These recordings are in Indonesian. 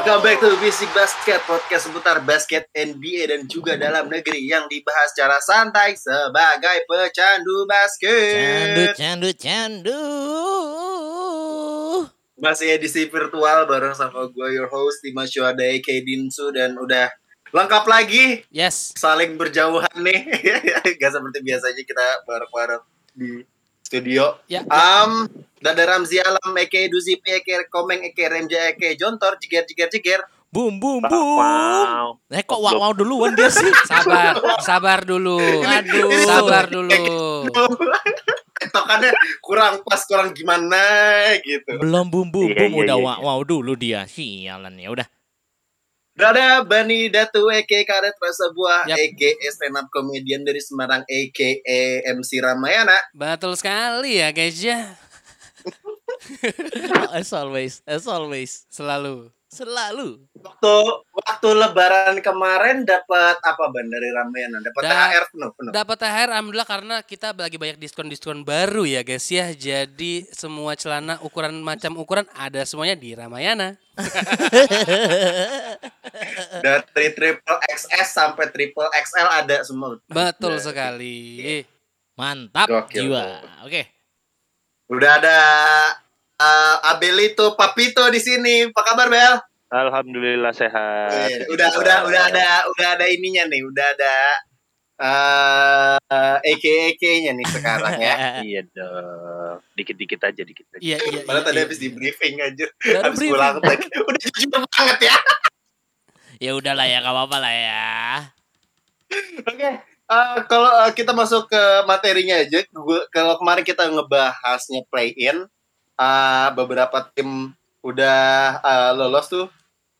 Welcome back to Basic Basket, podcast seputar basket NBA dan juga dalam negeri yang dibahas secara santai sebagai pecandu Candu, basket. candu, candu. Masih edisi virtual bareng sama gue your host Dimas Syuhada Eke Dinsu dan udah lengkap lagi Yes. saling berjauhan nih. Gak seperti biasanya kita bareng-bareng di studio. Ya. Um, Dada Ramzi Alam, Eke Duzipi, Eke Komeng, Eke Remja, Eke Jontor, Jiger, Jiger, Jiger. Boom, boom, boom. Eh kok wow wow duluan dia sih? Sabar, sabar dulu. Aduh, sabar dulu. Tokannya kurang pas, kurang gimana gitu. Belum boom, boom, Iya, boom. iya, Udah iya, wow wow dulu dia. Sialan ya udah. Dada Bani Datu Eke Karet Prasabuah Yap. Eke stand up comedian dari Semarang Eke MC Ramayana Betul sekali ya guys ya. as always, as always, selalu, selalu. Waktu waktu lebaran kemarin dapat apa Ban dari Ramayana? Dapat Da- THR penuh penuh. Dapat THR alhamdulillah karena kita lagi banyak diskon-diskon baru ya guys ya. Jadi semua celana ukuran macam ukuran ada semuanya di Ramayana. Dari triple XS sampai triple XL ada semua. Betul Dari- sekali. Mantap Gokil. jiwa. Oke. Udah ada uh, Abelito Papito di sini. Apa kabar Bel? Alhamdulillah sehat. Eh, udah udah udah ada udah ada ininya nih, udah ada uh, EK-EK-nya nih sekarang ya. Iya dong. Dikit-dikit aja, dikit aja. Iya iya. Padahal iya, tadi iya. habis di briefing aja. Baru Habis briefing. pulang tadi. Udah jujur banget ya. Ya udahlah ya, gak apa-apa lah ya. Oke. eh, kalau eh, kita masuk ke materinya aja, kalau kemarin kita ngebahasnya play-in, eh, beberapa tim udah eh, lolos tuh.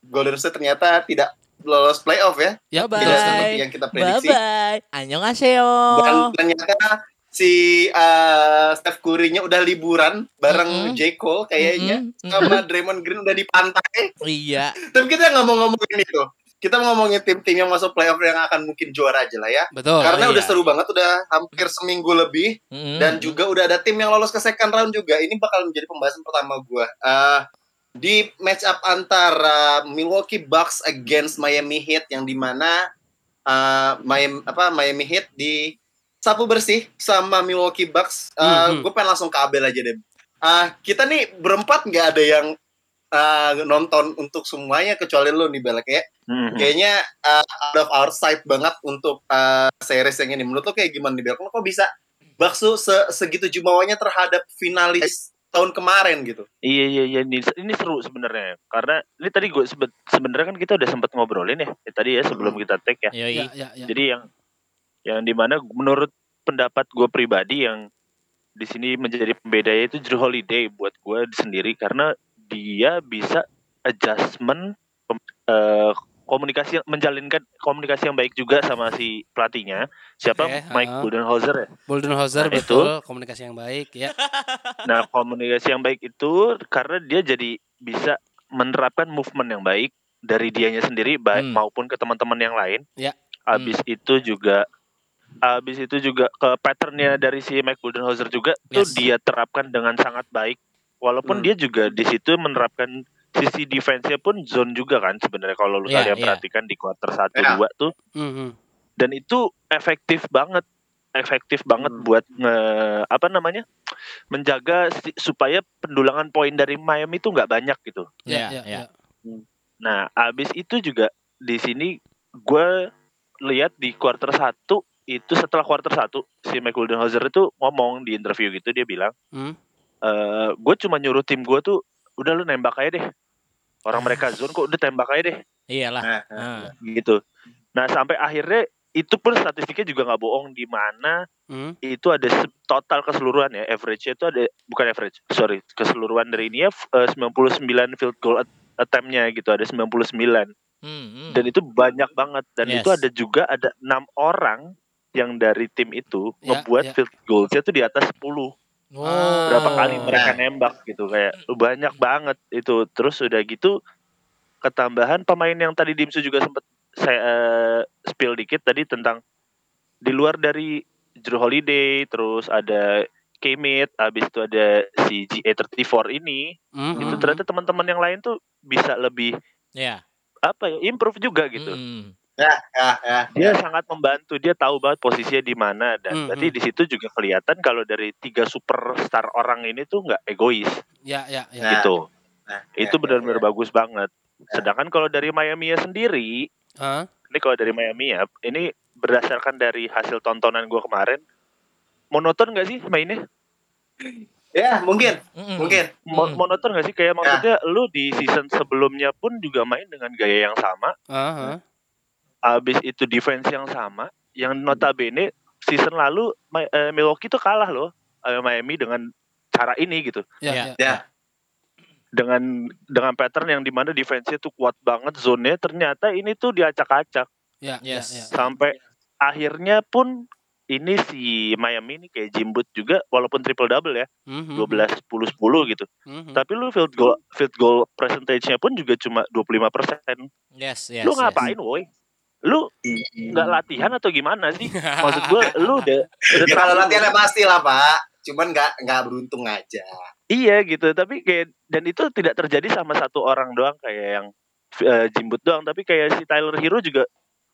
Golden State ternyata tidak lolos playoff ya. Ya Tidak bye. seperti yang kita prediksi. bye. Annyeonghaseyo. Dan ternyata si uh, Steph Curry-nya udah liburan bareng Mm-mm. J. Cole kayaknya Mm-mm. sama Draymond Green udah di pantai. Iya, Tapi kita nggak mau ngomongin itu. Kita ngomongin tim-tim yang masuk playoff yang akan mungkin juara aja lah ya. betul. Karena iya. udah seru banget, udah hampir seminggu lebih Mm-mm. dan juga udah ada tim yang lolos ke second round juga. Ini bakal menjadi pembahasan pertama gua. Eh, di match up antara Milwaukee Bucks against Miami Heat yang di mana uh, Miami apa Miami Heat di sapu bersih sama Milwaukee Bucks. Uh, Mhm. Gue pengen langsung ke Abel aja deh. Uh, kita nih berempat nggak ada yang uh, nonton untuk semuanya kecuali lu nih Bel kayak Hmm. kayaknya uh, out of our sight banget untuk uh, series yang ini. Menurut lo kayak gimana nih Bel? Kok bisa tuh se- segitu jumawanya terhadap finalis tahun kemarin gitu? Iya iya iya ini, ini seru sebenarnya karena ini tadi gue sebe- sebenarnya kan kita udah sempat ngobrolin ya, ya tadi ya sebelum kita tag ya. Ya, Iya. ya, ya, ya. Jadi yang yang di mana menurut pendapat gue pribadi yang di sini menjadi pembedanya itu Drew Holiday buat gue sendiri karena dia bisa adjustment eh, komunikasi menjalinkan komunikasi yang baik juga sama si pelatihnya siapa Oke, Mike ha. Budenholzer ya Bulldozer Nah, betul, komunikasi yang baik ya. Nah, komunikasi yang baik itu karena dia jadi bisa menerapkan movement yang baik dari dianya sendiri baik Hmm. maupun ke teman-teman yang lain. Ya. Habis itu juga habis itu juga ke patternnya dari si Mike Budenholzer juga tuh Yes. dia terapkan dengan sangat baik. Walaupun Hmm. dia juga di situ menerapkan sisi defense-nya pun zone juga kan sebenarnya kalau lu Iya, kalian iya. perhatikan di quarter 1 Iya. 2 tuh Mhm. dan itu efektif banget efektif banget Hmm. buat nge apa namanya menjaga si- supaya pendulangan poin dari Miami itu nggak banyak gitu. Ya, Iya, ya, ya. Nah, abis itu juga di sini gue lihat di quarter 1 itu setelah quarter 1 si Mike Budenholzer itu ngomong di interview gitu dia bilang, Hmm. Eh gue cuma nyuruh tim gue tuh udah lu nembak aja deh. Orang mereka zone kok udah tembak aja deh Iyalah. Nah, Nah, gitu. Nah sampai akhirnya itu pun statistiknya juga nggak bohong di mana Hmm. itu ada total keseluruhan ya average itu ada bukan average sorry keseluruhan dari ini ya eh, 99 field goal at- attempt-nya gitu ada 99 Hmm, hmm. dan itu banyak banget dan Yes. itu ada juga ada enam orang yang dari tim itu Ya, ngebuat ya. field goalsnya tuh di atas 10 Oh. berapa kali mereka nembak gitu kayak banyak banget itu terus udah gitu ketambahan pemain yang tadi Dimsu juga sempat saya eh, spill dikit tadi tentang di luar dari Drew Holiday terus ada Kemit habis itu ada si GA34 ini Hmm. itu ternyata teman-teman yang lain tuh bisa lebih Ya. apa ya improve juga gitu Hmm. Ya, ya, ya. dia sangat membantu dia tahu banget posisinya di mana dan Hmm, berarti hmm. di situ juga kelihatan kalau dari tiga superstar orang ini tuh nggak egois Ya, ya, ya. Nah, gitu Nah, itu ya, benar-benar ya, ya. bagus banget sedangkan kalau dari Miami sendiri Hah? ini kalau dari Miami ya ini berdasarkan dari hasil tontonan gue kemarin monoton nggak sih mainnya Ya, mungkin, Hmm. mungkin. Mo- Hmm. monoton nggak sih kayak maksudnya lu di season sebelumnya pun juga main dengan gaya yang sama Aha. Abis itu defense yang sama yang notabene season lalu eh, Milwaukee tuh kalah loh eh, Miami dengan cara ini gitu Ya, Ya. ya. Ya. dengan dengan pattern yang di mana defense-nya tuh kuat banget zone-nya ternyata ini tuh diacak-acak Ya, ya, Yes. ya. sampai akhirnya pun ini si Miami ini kayak jimbut juga walaupun triple double ya Mhm. 12 10 10 gitu Mhm. tapi lu field goal field goal percentage-nya pun juga cuma 25% Yes, yes. lu yes. ngapain woi lu nggak latihan atau gimana sih maksud gua lu udah, udah Ya kalau tahu. latihannya pasti lah, Pak. Cuman nggak nggak beruntung aja. Iya gitu, tapi kayak dan itu tidak terjadi sama satu orang doang kayak yang eh, jimbut doang, tapi kayak si Tyler Hero juga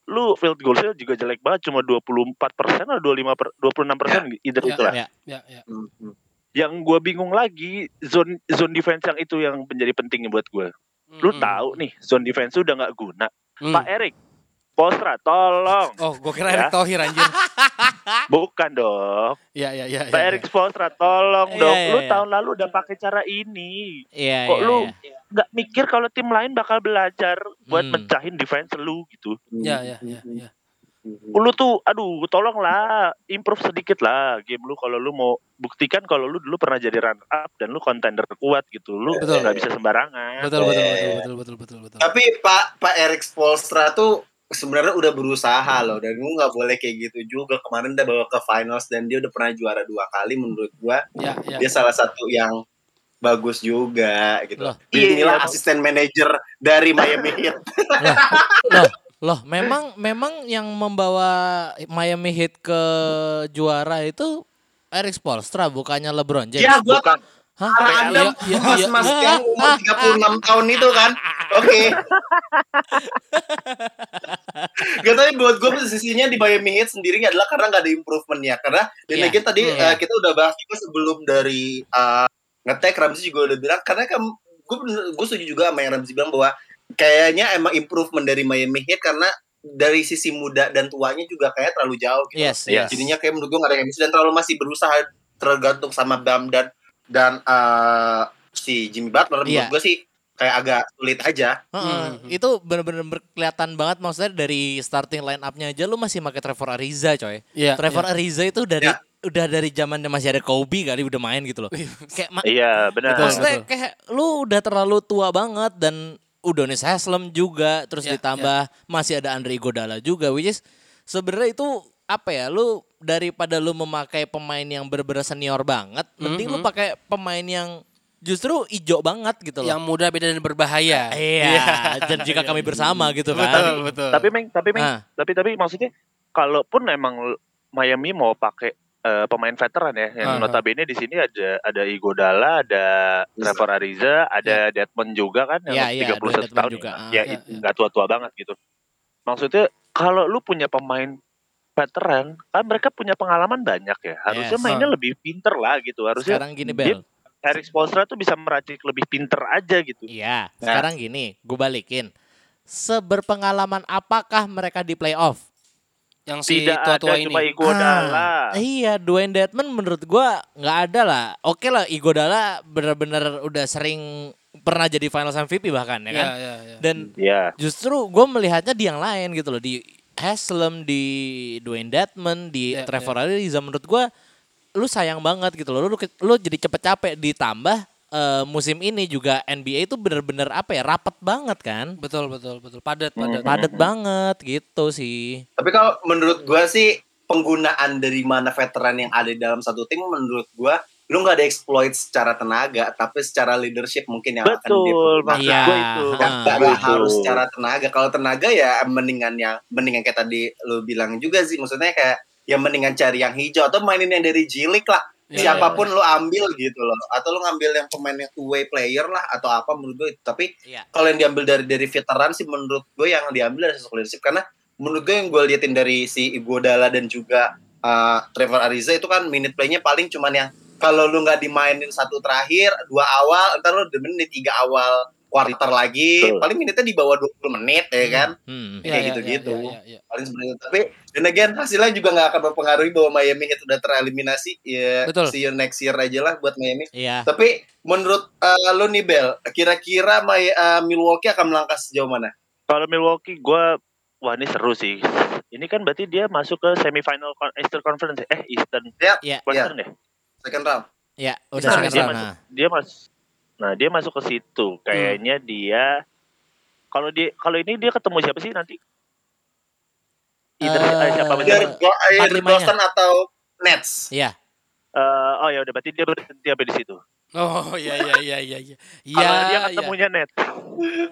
lu field goalsnya juga jelek banget cuma 24 persen atau 25 per, 26 persen either Ya, itu lah. ya. Ya, ya. Hmm. Yang gue bingung lagi zone zone defense yang itu yang menjadi penting buat gue. Lu Mhm. tahu nih zone defense udah nggak guna. Hmm. Pak Erik, Postra, tolong. Oh, gue kira Ya. Erick Thohir anjir. Bukan dong. Ya, ya, ya. Pak ya, Erik Postra, tolong Iya, dong. iya, Lu iya. tahun lalu udah pakai cara ini. Iya, Kok iya, lu iya. nggak mikir kalau tim lain bakal belajar buat Hmm. mecahin defense lu gitu. Ya, ya, ya, ya. Lu tuh aduh tolonglah improve sedikit lah game lu kalau lu mau buktikan kalau lu dulu pernah jadi runner up dan lu contender kuat gitu. Lu Betul. nggak bisa sembarangan. Betul, betul, betul, betul, betul, betul, betul. Tapi Pak Pak Erik Spolstra tuh sebenarnya udah berusaha loh dan lu nggak boleh kayak gitu juga kemarin udah bawa ke finals dan dia udah pernah juara dua kali menurut gua Ya, ya. dia salah satu yang bagus juga gitu. Loh, Inilah iya. asisten manajer dari Miami Heat. loh, loh, memang memang yang membawa Miami Heat ke juara itu Eric Spoelstra bukannya LeBron James. ya gua Bukan. Hah? karena Anda iya, iya. mas yang umur 36 tahun itu kan. Oke. Gak tapi buat gue posisinya di Miami Heat sendiri adalah karena nggak ada improvement ya. Karena dan lagi tadi Iya. eh, kita udah bahas juga sebelum dari eh, ngetek Ramzi juga udah bilang karena kan gue gue setuju juga sama yang Ramzi bilang bahwa kayaknya emang improvement dari Miami Heat karena dari sisi muda dan tuanya juga kayak terlalu jauh gitu. Yes, yes. Jadinya kayak menurut gue gak ada chemistry dan terlalu masih berusaha tergantung sama Bam dan dan eh, si Jimmy Butler Iya. menurut gue sih kayak agak sulit aja. Heeh, Hmm. Itu bener-bener kelihatan banget maksudnya dari starting line up-nya aja lu masih pakai Trevor Ariza coy. Ya, Trevor ya. Ariza itu dari Ya. udah dari zamannya masih ada Kobe kali udah main gitu loh. Kayak ma- Iya benar. Betul. maksudnya kayak lu udah terlalu tua banget dan Udonis Haslem juga terus Ya, ditambah masih ada Andre Iguodala juga which is sebenarnya itu apa ya lu daripada lu memakai pemain yang bener-bener senior banget mending lu Mhm. pakai pemain yang justru ijo banget gitu loh. Yang muda beda dan berbahaya. Iya, dan jika kami bersama gitu kan. Betul, betul. Tapi meng, tapi meng, Ah. tapi tapi maksudnya kalaupun emang Miami mau pakai eh, pemain veteran ya, yang Aha. notabene di sini ada ada Igodala, ada Trevor Ariza, ada Deadman juga kan yang Iya, iya, 31 ada Dedmon tahun juga. ya, Ah. ya Iya, itu iya. nggak tua-tua banget gitu. Maksudnya kalau lu punya pemain veteran, kan mereka punya pengalaman banyak ya. Harusnya Yes. mainnya lebih pinter lah gitu. Harusnya Sekarang gini Bel. Eric Spoelstra tuh bisa meracik lebih pinter aja gitu. Iya, Nah. sekarang gini, gue balikin. Seberpengalaman apakah mereka di playoff? Yang si Tidak ada tua-tua ini. cuma Igodala. Ah, iya, Dwayne Dedman menurut gua nggak ada lah. Oke lah, Igodala bener-bener udah sering pernah jadi Finals MVP bahkan ya Ya, kan. ya, ya. Dan Ya. justru gue melihatnya di yang lain gitu loh di Haslem, di Dwayne Dedman, di Ya, Trevor Ariza menurut gua lu sayang banget gitu loh. Lu lu jadi cepet capek ditambah eh, musim ini juga NBA itu bener-bener apa ya rapet banget kan. Betul betul betul. Padat padat. Padet banget gitu sih. Tapi kalau menurut gua sih penggunaan dari mana veteran yang ada di dalam satu tim menurut gua lu nggak ada exploit secara tenaga tapi secara leadership mungkin yang akan Betul, maksud Iya. gue itu. Nggak- itu. harus secara tenaga. Kalau tenaga ya mendingan yang mendingan kayak tadi lu bilang juga sih. Maksudnya kayak ya mendingan cari yang hijau atau mainin yang dari jilik lah. Iya, siapa pun lu ambil gitu loh. Atau lu ngambil yang pemain yang two way player lah atau apa menurut gue tapi Iya. kalau yang diambil dari dari veteran sih menurut gue yang diambil dari sosok leadership. Karena menurut gue yang gue liatin dari si Iguodala dan juga uh, Trevor Ariza itu kan minute playnya paling cuman yang kalau lu nggak dimainin satu terakhir dua awal ntar lu demen di tiga awal quarter lagi Betul. paling minitnya di bawah 20 menit ya kan Hmm. Kayak gitu-gitu. Iya, iya, iya. paling sebenarnya tapi dan again hasilnya juga nggak akan mempengaruhi bahwa Miami Heat udah tereliminasi ya Betul. see you next year aja lah buat Miami Iya. tapi menurut uh, lu nih Bel kira-kira uh, Milwaukee akan melangkah sejauh mana Kalau Milwaukee gue wah ini seru sih. Ini kan berarti dia masuk ke semifinal Eastern Conference ya? eh Eastern ya Iya. Western ya. Second round Ya, udah Nah, second dia round. masuk, Nah. dia mas nah dia masuk ke situ kayaknya dia kalau dia kalau ini dia ketemu siapa sih nanti Either, Eh, eh, siapa either, limanya. Boston atau Nets Iya. Eh, oh ya udah berarti dia berhenti apa di situ Oh iya iya iya iya iya. kalau Iya. dia ketemunya net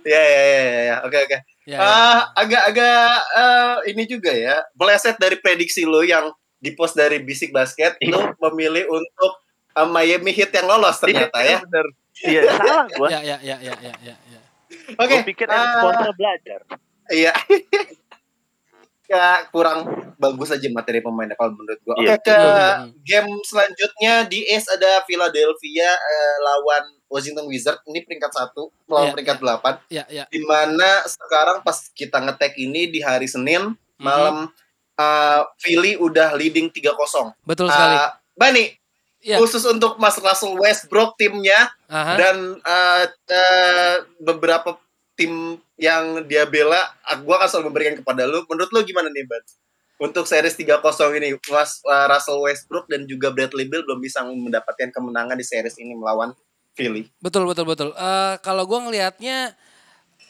ya ya ya ya, ya oke oke Iya. Ah, agak-agak eh, ini juga ya meleset dari prediksi lo yang di post dari Bisik Basket Iya. lo memilih untuk eh, Miami Heat yang lolos ternyata ya bener iya salah gua Iya iya iya iya iya iya. iya. oke Gua pikir ah, Eric Spoelstra belajar iya ya kurang bagus aja materi pemainnya kalau menurut gua oke Iya. ke Hmm. game selanjutnya di East ada Philadelphia eh, lawan Washington Wizards ini peringkat satu Iya, lawan peringkat delapan Iya iya. di mana sekarang pas kita ngetek ini di hari Senin malam uh, Philly udah leading 3-0. Betul sekali. Uh, Bani, Iya. khusus untuk Mas Russell Westbrook timnya Aha. dan uh, uh, beberapa tim yang dia bela, uh, gua akan selalu memberikan kepada lu. Menurut lu gimana nih, Ban? Untuk series 3-0 ini, Mas uh, Russell Westbrook dan juga Bradley Beal belum bisa mendapatkan kemenangan di series ini melawan Philly. Betul betul betul. Eh kalau gue ngelihatnya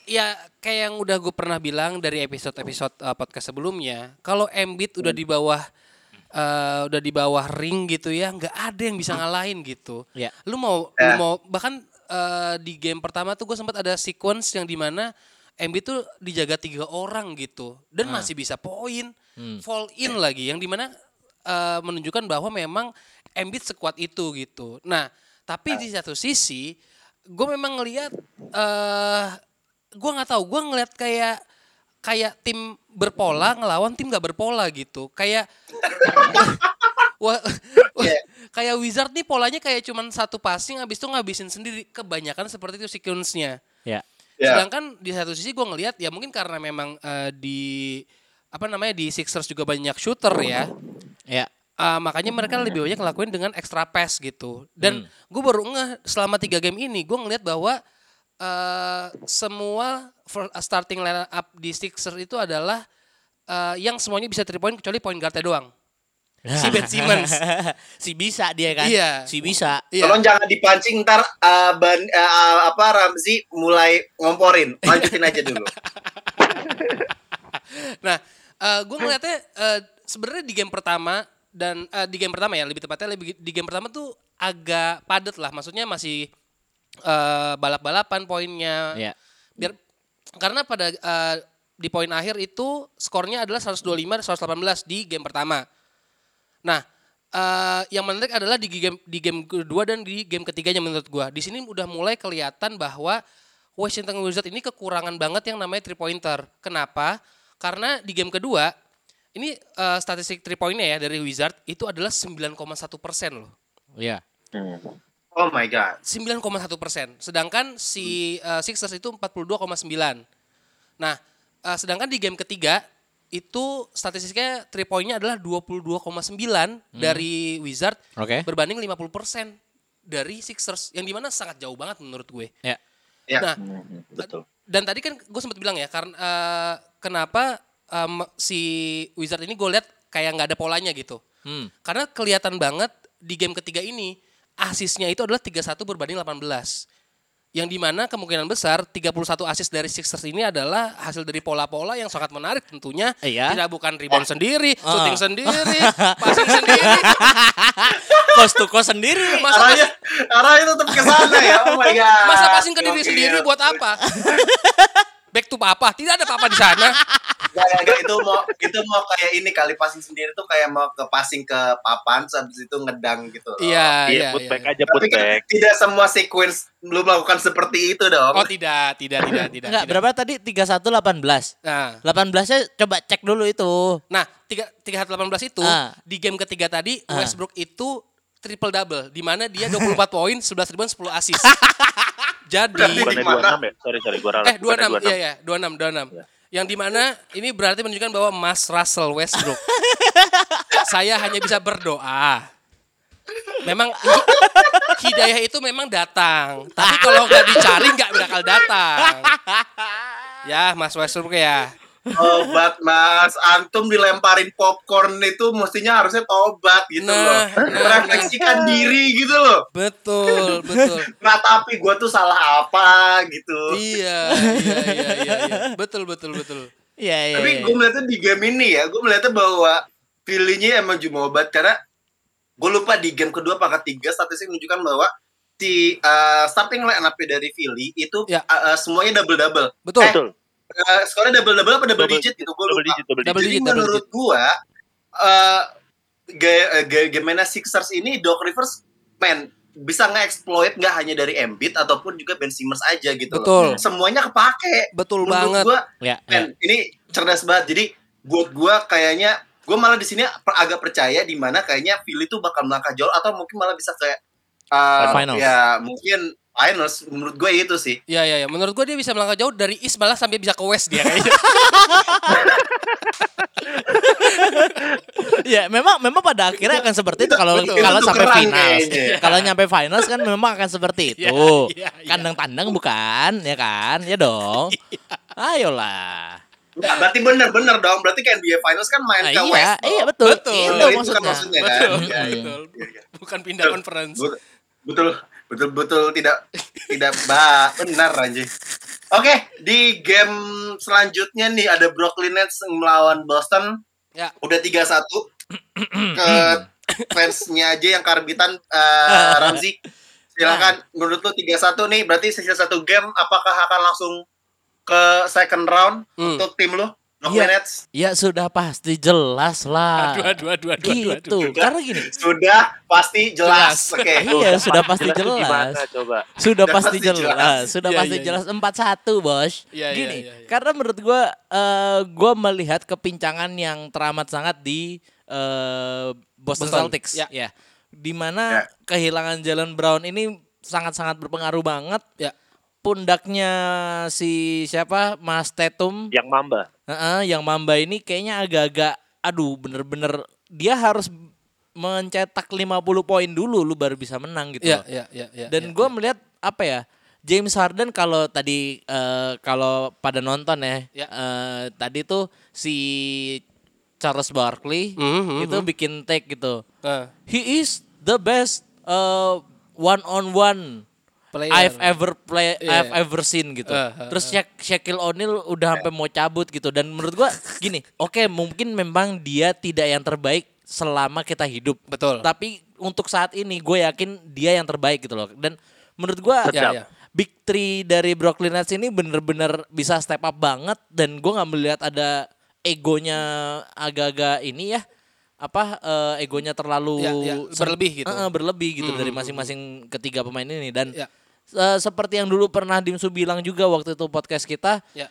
ya kayak yang udah gue pernah bilang dari episode-episode eh, podcast sebelumnya, kalau Embiid udah di bawah eh, udah di bawah ring gitu ya, nggak ada yang bisa ngalahin gitu. Iya. Lu mau lu Ya. mau bahkan eh, di game pertama tuh gue sempat ada sequence yang di mana Embiid tuh dijaga tiga orang gitu dan Ah. masih bisa poin, Hmm. fall in lagi yang di mana eh, menunjukkan bahwa memang Embiid sekuat itu gitu. Nah, tapi di satu sisi gue memang ngelihat gue nggak tahu, gue ngelihat kayak kayak tim berpola ngelawan tim gak berpola gitu. Kayak Wah, Iya. kayak Wizard nih polanya kayak cuman satu passing habis itu ngabisin sendiri. Kebanyakan seperti itu sequence-nya. Ya. Ya. Sedangkan di satu sisi gue ngelihat ya mungkin karena memang eh, di apa namanya di Sixers juga banyak shooter ya. Ya. Ah, makanya mereka lebih banyak ngelakuin dengan extra pass gitu. Dan gue baru ngeh selama tiga game ini gue ngelihat bahwa eh semua for- starting line up di Sixers itu adalah eh, yang semuanya bisa three point kecuali point guardnya doang. Si Ben Simmons. si bisa dia kan? Iya. Si bisa. Iya. Tolong jangan dipancing ntar uh, ban, uh, apa Ramzi mulai ngomporin. Lanjutin aja dulu. Nah, gue ngeliatnya eh, sebenarnya di game pertama dan eh, di game pertama ya lebih tepatnya lebih di game pertama tuh agak padat lah. Maksudnya masih eh, balap-balapan poinnya. Ya. Biar karena pada eh, di poin akhir itu skornya adalah 125 118 di game pertama. Nah, eh, yang menarik adalah di game di game kedua dan di game ketiganya menurut gua. Di sini udah mulai kelihatan bahwa Washington Wizards ini kekurangan banget yang namanya three pointer. Kenapa? Karena di game kedua ini eh, statistik three pointnya ya dari Wizard itu adalah 9,1 persen loh. Iya. Hmm. Oh my god. 9,1 persen. Sedangkan si uh, Sixers itu 42,9. Nah, uh, sedangkan di game ketiga itu statistiknya 3 poinnya adalah 22,9 dari Wizard Oke. berbanding 50 persen dari Sixers yang di mana sangat jauh banget menurut gue. Ya. Ya. Nah, Hmm, betul dan tadi kan gue sempat bilang ya karena eh, kenapa em, si Wizard ini gue lihat kayak nggak ada polanya gitu. Hmm. Karena kelihatan banget di game ketiga ini asisnya itu adalah 31 berbanding 18. Yang di mana kemungkinan besar 31 asis dari Sixers ini adalah hasil dari pola-pola yang sangat menarik tentunya. Iya. Tidak bukan rebound sendiri, Ah. shooting sendiri, passing sendiri. Kos to kos sendiri. Masa Arahnya, arahnya tetap ke sana ya. Oh my god. Masa passing ke diri sendiri buat apa? Back to papa, tidak ada papa di sana. Gak, gak, gak, itu mau itu mau kayak ini kali passing sendiri tuh kayak mau ke passing ke papan habis itu ngedang gitu. loh. Iya, Iya, iya. putback iya. aja Tapi kan putback. tidak semua sequence lu melakukan seperti itu dong. Oh tidak, tidak, tidak, tidak. Enggak, tidak. berapa tadi? 31 18. Nah, 18-nya coba cek dulu itu. nah tiga tiga delapan belas itu Ah. di game ketiga tadi Ah. Westbrook itu triple double di mana dia 24 poin, 11 rebound, 10 assist. Jadi Bukannya Gimana? 26 ya? Sorry, sorry. Gue ralat. eh 26 Bukannya iya ya, 26 26. Ya. Yang di mana ini berarti menunjukkan bahwa Mas Russell Westbrook saya hanya bisa berdoa. Memang hi- hidayah itu memang datang, tapi kalau nggak dicari nggak bakal datang. Ya, Mas Westbrook ya. Tobat mas, antum dilemparin popcorn itu mestinya harusnya tobat gitu Nah, loh. nah, Merefleksikan diri gitu loh. Betul, betul. Nah tapi gue tuh salah apa gitu. iya, iya, iya, iya, iya. Betul, betul, betul. Iya, iya. Tapi iya. gue melihatnya di game ini ya, gue melihatnya bahwa feelingnya emang cuma obat karena gue lupa di game kedua apa ketiga statistik menunjukkan bahwa si uh, starting line up dari Philly itu Ya. uh, uh, semuanya double double. Betul. Betul. Uh, skornya double double apa double, Double- digit gitu gue Double lupa. digit, double digit. Double Jadi digit, double menurut gua uh, ga- uh, ga- gimana Sixers ini Doc Rivers man bisa nge-exploit nggak hanya dari Embiid ataupun juga Ben Simmons aja gitu Betul. loh. Semuanya kepake. Betul Menurut banget. gua Ya, ya. Men, ini cerdas banget. Jadi buat gua kayaknya gua malah di sini agak percaya di mana kayaknya Philly tuh bakal melangkah jauh atau mungkin malah bisa kayak uh, Finals. ya mungkin finals menurut gue itu sih. Ya, ya, ya. Menurut gue dia bisa melangkah jauh dari East malah sampai bisa ke West dia kayaknya. Ya, memang memang pada akhirnya akan seperti itu kalau Itu kalau sampai finals. kayaknya. Kalau nyampe finals kan memang akan seperti itu. Iya, iya, iya. Kandang tandang bukan, ya kan? Ya dong. Ayolah. Enggak, berarti bener-bener dong. Berarti kan NBA finals kan main Nah, ke iya, West. iya betul. Betul. Itu Itu kan maksudnya. kan. Betul, Iya, iya. betul. Iya, iya. Bukan pindah conference. Betul, betul, betul, betul tidak tidak benar anjing. Oke, di game selanjutnya nih ada Brooklyn Nets melawan Boston. Ya. Udah 3-1 ke fansnya aja yang karbitan eh, Ramzi. Silakan menurut lu 3-1 nih berarti sisa satu game apakah akan langsung ke second round Hmm. untuk tim lu? Iya. Ya sudah pasti jelas lah. Aduh, aduh, aduh, aduh, aduh, Gitu. aduh. Karena gini. sudah pasti jelas. Jelas. Oke. Iya, sudah pasti Jelas. Gimana coba? Sudah Sudah pasti jelas. jelas. Sudah Iya, pasti iya, jelas 4-1, Bos. Iya, iya, Gini, iya, iya. karena menurut gua eh gua melihat kepincangan yang teramat sangat di eh, Boston, Boston, Celtics ya. ya. Di mana kehilangan Jalen Brown ini sangat-sangat berpengaruh banget. Ya. Pundaknya si siapa? Mas Tatum Yang Mamba. Heeh, yang Mamba ini kayaknya agak-agak aduh bener-bener dia harus mencetak 50 poin dulu lu baru bisa menang gitu Iya, loh. iya, iya, iya. Dan iya, gue iya. melihat apa ya? James Harden kalau tadi eh, kalau pada nonton ya, Ya. eh, tadi tuh si Charles Barkley Mhm, mhm, itu mhm. bikin take gitu. Ah, He is the best one on one player. I've ever play Iya. I've ever seen gitu. Uh, uh, Terus Sha- Shaquille O'Neal udah sampai mau cabut gitu dan menurut gua gini, oke mungkin memang dia tidak yang terbaik selama kita hidup. Betul. Tapi untuk saat ini gue yakin dia yang terbaik gitu loh. Dan menurut gua Ya, ya. Big Three dari Brooklyn Nets ini bener-bener bisa step up banget dan gue nggak melihat ada egonya agak-agak ini ya apa eh, egonya terlalu Ya, ya, berlebih gitu. Eh, berlebih gitu Hmm, dari hmm, masing-masing ketiga pemain ini dan Ya. Eh, seperti yang dulu pernah Dimsu bilang juga waktu itu podcast kita Ya.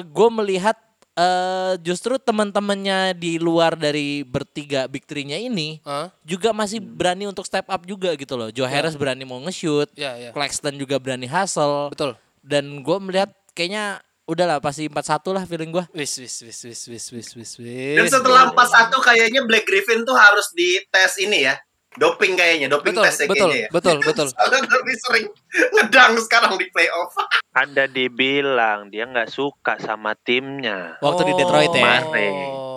gue melihat eh, justru teman-temannya di luar dari bertiga big three-nya ini Ah, juga masih berani untuk step up juga gitu loh. Joe Harris berani mau nge-shoot, ya, ya. Claxton juga berani hustle. Betul. Dan gue melihat kayaknya udahlah pasti 4-1 lah feeling gue. Wis, wis, wis, wis, wis, wis, wis, Dan wis. setelah 4-1 kayaknya Black Griffin tuh harus dites ini ya. Doping kayaknya, doping Betul, tesnya betul, kayaknya ya. betul, betul. Soalnya lebih sering ngedang sekarang di playoff. Anda dibilang dia nggak suka sama timnya. Waktu di Detroit ya. Kemarin.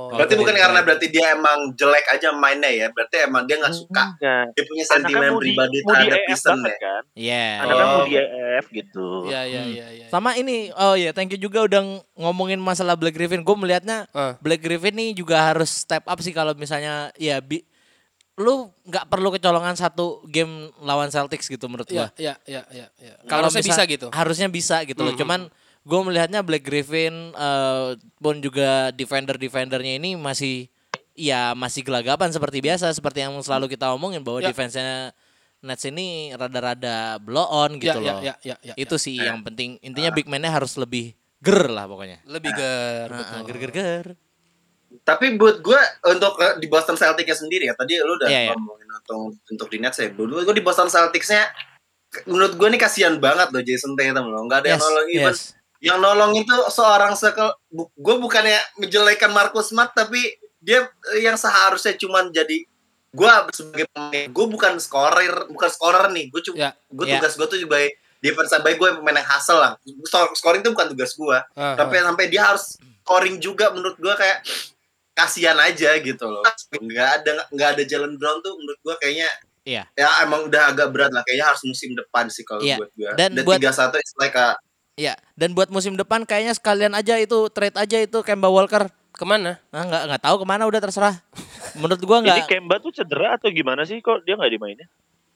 Berarti Waktu bukan di karena Detroit. berarti dia emang jelek aja mainnya ya. Berarti emang dia nggak suka. Enggak. Dia punya sentimen pribadi di terhadap Pistons ya. kan. Iya. Kan mau Oh. di EF gitu. Iya, iya, Hmm. iya, iya. Sama ini, oh ya, thank you juga udah ng- ngomongin masalah Black Griffin. Gue melihatnya Ah. Black Griffin nih juga harus step up sih kalau misalnya ya bi lu nggak perlu kecolongan satu game lawan Celtics gitu menurut Iya, gua. iya, iya, iya, iya. Kalau Harusnya bisa gitu. Harusnya bisa gitu loh. Mhm. Cuman gue melihatnya Black Griffin eh, pun juga defender-defendernya ini masih ya masih gelagapan seperti biasa seperti yang selalu kita omongin bahwa Ya. defense-nya Nets ini rada-rada blow on gitu ya, loh. ya, ya, ya, Itu ya. sih yang penting. Intinya big man-nya harus lebih ger lah pokoknya. lebih ger, Nah, betul. ger ger ger. Tapi buat gue untuk eh, di Boston Celtics sendiri ya tadi lu udah Iya, iya. ngomongin untuk untuk di Nets ya. Buat gue di Boston Celticsnya menurut gue nih kasihan banget loh Jason Tatum loh. Nggak ada yang Yes, nolong even yes. yang nolong itu seorang sekel bu- gue bukannya menjelekan Marcus Smart tapi dia eh, yang seharusnya cuman jadi gue sebagai pemain gue bukan scorer bukan scorer nih gue cuma Ya, gue ya. tugas gue tuh sebagai defense baik gue pemain yang hustle lah Sco- scoring itu bukan tugas gue Ah, tapi sampai dia harus scoring juga menurut gue kayak kasihan aja gitu loh nggak ada nggak ada Jalen Brown tuh menurut gue kayaknya Iya. ya emang udah agak berat lah kayaknya harus musim depan sih kalau Iya. buat gue Dan dan buat- tiga satu it's like a Ya, dan buat musim depan kayaknya sekalian aja itu trade aja itu Kemba Walker. ke mana? Nah, nggak nggak tahu ke mana udah terserah. Menurut gua Ini nggak Kemba tuh cedera atau gimana sih kok dia nggak dimainin?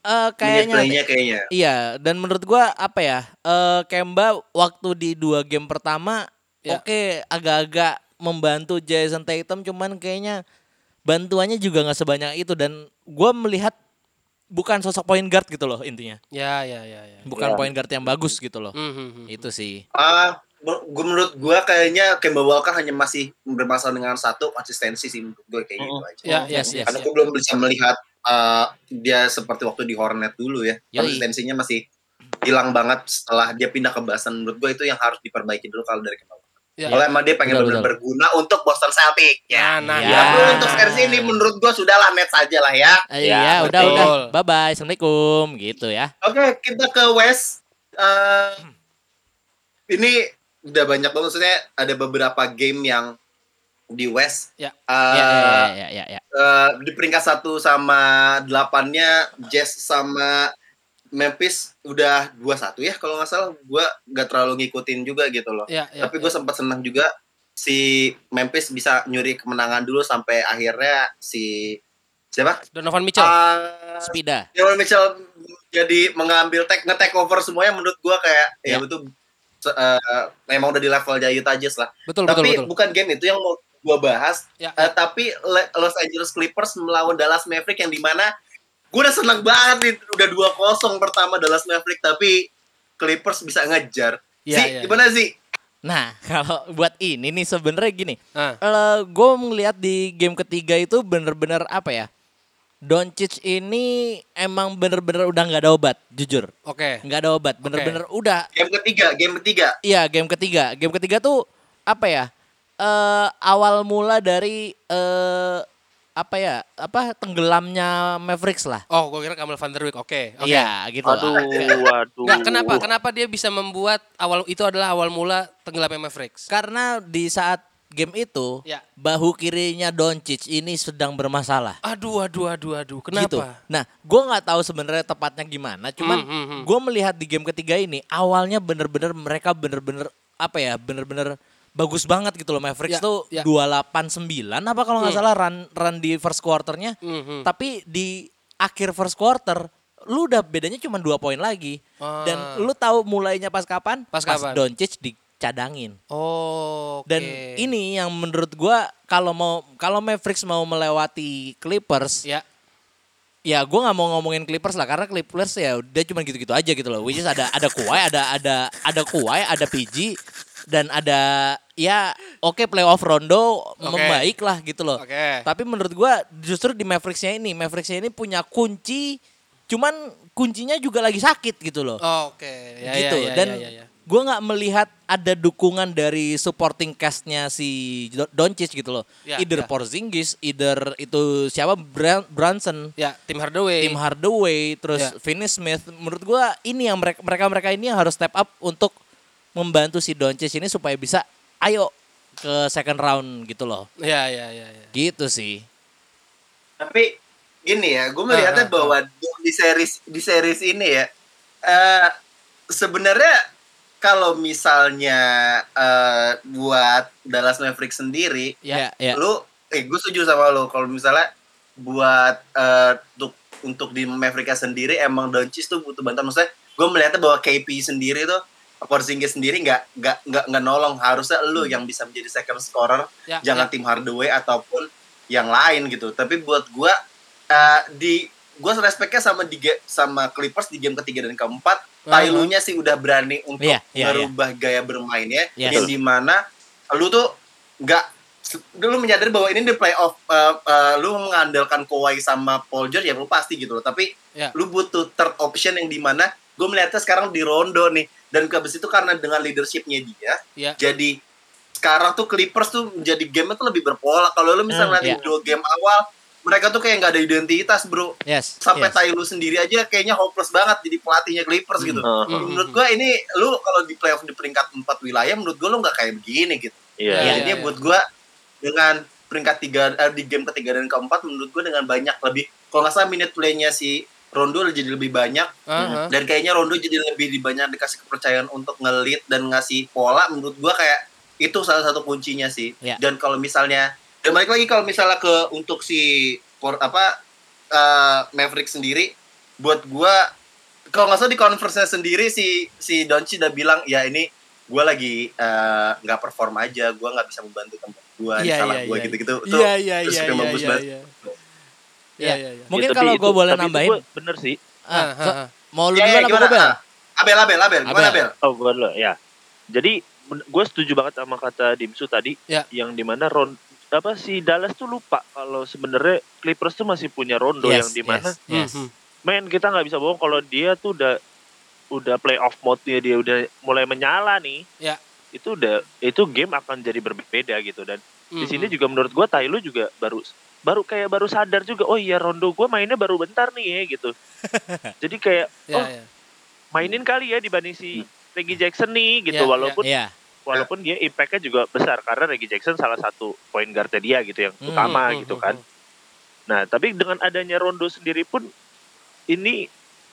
eh, kayaknya kayaknya playnya kayaknya Iya, dan menurut gua apa ya? Eh Kemba waktu di dua game pertama Ya. oke agak-agak membantu Jason Tatum cuman kayaknya bantuannya juga nggak sebanyak itu dan gua melihat bukan sosok point guard gitu loh intinya. Ya, ya, ya, ya. Bukan Ya. point guard yang bagus gitu loh. Hmm, hmm, hmm. Itu sih. Ah, gue menurut gue kayaknya Kemba Walker hanya masih bermasalah dengan satu konsistensi sih menurut gue kayak gitu aja. Ya, yes, yes. Karena ya. gue belum bisa melihat uh, dia seperti waktu di Hornet dulu ya. Yoi. Konsistensinya masih hilang banget setelah dia pindah ke Boston. Menurut gue itu yang harus diperbaiki dulu kalau dari Kemba. Ya. Kalau emang dia pengen benar betul. berguna untuk Boston Celtics ya. Nah, nah, Ya. ya. Tapi untuk series ini menurut gue sudahlah net saja lah ya. Eh, Ya, Iya, udah betul. udah. Bye bye. Assalamualaikum gitu ya. Oke, kita ke West. Eh, ini udah banyak banget maksudnya ada beberapa game yang di West. Ya. Eh, Ya, ya, ya, ya, ya. eh, di peringkat satu sama delapannya Jazz sama Memphis udah 2-1 ya kalau nggak salah. Gue nggak terlalu ngikutin juga gitu loh. Ya, ya, Tapi ya. gue sempat senang juga si Memphis bisa nyuri kemenangan dulu sampai akhirnya si siapa? Donovan Mitchell. Ah, Spida. Donovan Mitchell jadi mengambil take nge-take over semuanya menurut gua kayak ya, Ya. itu se- eh, memang udah di level Utah Jazz lah. betul, betul, tapi betul. bukan game itu yang mau gua bahas, Ya, Eh, tapi Los Angeles Clippers melawan Dallas Maverick yang di mana gua udah seneng banget nih udah 2-0 pertama Dallas Maverick tapi Clippers bisa ngejar. Ya, sih, ya, gimana sih? Nah, kalau buat ini nih sebenarnya gini. Ah. Eh gue ngeliat di game ketiga itu bener-bener apa ya? Doncic ini emang bener-bener udah nggak ada obat, jujur. Oke. Nggak ada obat, bener-bener udah. Game ketiga, game ketiga. Iya, game ketiga. Game ketiga tuh apa ya? Eh awal mula dari eh apa ya? Apa tenggelamnya Mavericks lah. Oh, gue kira Kamal Van Der Beek. Oke. oke. Iya, gitu. Aduh, waduh. Nggak, kenapa? Kenapa dia bisa membuat awal itu adalah awal mula tenggelamnya Mavericks? Karena di saat game itu Ya. bahu kirinya Doncic ini sedang bermasalah. Aduh, aduh, aduh, aduh. Kenapa? Gitu. Nah, gue nggak tahu sebenarnya tepatnya gimana. Cuman Hmm, hmm, hmm. gue melihat di game ketiga ini awalnya bener-bener mereka bener-bener apa ya, bener-bener bagus banget gitu loh Mavericks Ya, tuh ya. 289 apa kalau nggak Hmm. salah run run di first quarternya. Hmm, hmm. Tapi di akhir first quarter lu udah bedanya cuma dua poin lagi. Ah. Dan lu tahu mulainya pas kapan? Pas kapan? Doncic dicadangin. Oh, oke. Dan ini yang menurut gua kalau mau kalau Mavericks mau melewati Clippers, ya, ya gue nggak mau ngomongin Clippers lah karena Clippers ya udah cuma gitu-gitu aja gitu loh. Which is ada ada Kawhi, ada ada ada Kawhi, ada PG dan ada ya oke playoff Rondo membaik lah gitu loh. oke. Tapi menurut gua justru di Mavericksnya ini, Mavericksnya ini punya kunci, cuman kuncinya juga lagi sakit gitu loh. Oh, oke. Ya, gitu. ya, ya, Dan ya, ya, ya. gue nggak melihat ada dukungan dari supporting castnya si Do- Doncic gitu loh. Ya, either ya. Porzingis, either itu siapa Brunson, Ya, tim Hardaway. Tim Hardaway, terus Ya. Finney Smith. Menurut gue ini yang mereka mereka mereka ini yang harus step up untuk membantu si Doncic ini supaya bisa ayo ke second round gitu loh. Ya, ya, ya, ya. Gitu sih. Tapi gini ya, gue melihatnya Ah, ah, bahwa di series di series ini ya, eh sebenarnya kalau misalnya eh buat Dallas Mavericks sendiri, Ya, ya. lu, eh gue setuju sama lo kalau misalnya buat eh untuk untuk di Mavericks sendiri emang Doncic tuh butuh bantuan. Maksudnya gue melihatnya bahwa KP sendiri tuh Porzingis sendiri nggak nggak nggak nggak nolong harusnya lu yang bisa menjadi second scorer Ya, jangan ya. tim Hardaway ataupun yang lain gitu. Tapi buat gua eh, di gua respectnya sama di sama Clippers di game ketiga dan keempat, Uh-huh. Tyloo-nya sih udah berani untuk Iya, iya, merubah gaya bermainnya Yes. yang di mana lu tuh nggak lu menyadari bahwa ini di playoff eh, eh, lu mengandalkan Kawhi sama Paul George ya lu pasti gitu loh tapi Ya. lu butuh third option yang di mana gue melihatnya sekarang di Rondo nih dan habis itu karena dengan leadershipnya dia Ya. jadi sekarang tuh Clippers tuh menjadi game itu lebih berpola kalau lu misalnya Hmm, di iya. dua game awal mereka tuh kayak nggak ada identitas bro Yes. sampai yes. Lue sendiri aja kayaknya hopeless banget jadi pelatihnya Clippers gitu Hmm. Hmm. menurut gua ini lu kalau di playoff di peringkat 4 wilayah menurut gua lu nggak kayak begini gitu Iya. Iya, jadi buat gua dengan peringkat tiga eh, di game ketiga dan keempat menurut gua dengan banyak lebih kalau nggak salah minute playnya si Rondo jadi lebih banyak Aha. dan kayaknya Rondo jadi lebih banyak dikasih kepercayaan untuk ngelit dan ngasih pola menurut gua kayak itu salah satu kuncinya sih Ya. dan kalau misalnya dan balik lagi kalau misalnya ke untuk si por, apa eh, Maverick sendiri buat gua kalau nggak salah di conference sendiri si si Doncic udah bilang ya ini gua lagi eh, nggak perform aja gua nggak bisa membantu tempat gua Iya, salah iya, gua iya. gitu-gitu Iya, iya, terus iya, yang iya, bagus iya, banget. iya. Ya. Iya, iya, iya. Mungkin Ya, kalau gue boleh nambahin, gua bener sih. ah, Ah, so- ah, ah. mau lu Ya, ya, duluan apa gimana? gue bel? Ah, Abel Abel Abel gimana Abel. Abel Oh, gue dulu ya. Jadi gue setuju banget sama kata Dimsu tadi Ya. yang di mana Ron apa si Dallas tuh lupa kalau sebenarnya Clippers tuh masih punya Rondo Yes, yang di mana yes, yes. Mhm. men kita nggak bisa bohong kalau dia tuh udah udah playoff mode-nya dia udah mulai menyala nih. Ya. Itu udah itu game akan jadi berbeda gitu dan di sini Mhm. juga menurut gua Tyloo juga baru baru kayak baru sadar juga oh iya Rondo gua mainnya baru bentar nih ya gitu. Jadi kayak Ya, oh ya. mainin kali ya dibanding si Reggie Jackson nih gitu Ya, ya. walaupun Iya. walaupun dia impactnya juga besar karena Reggie Jackson salah satu point guardnya dia gitu yang Hmm, utama Hmm, gitu hmm, kan. hmm. Nah tapi dengan adanya Rondo sendiri pun ini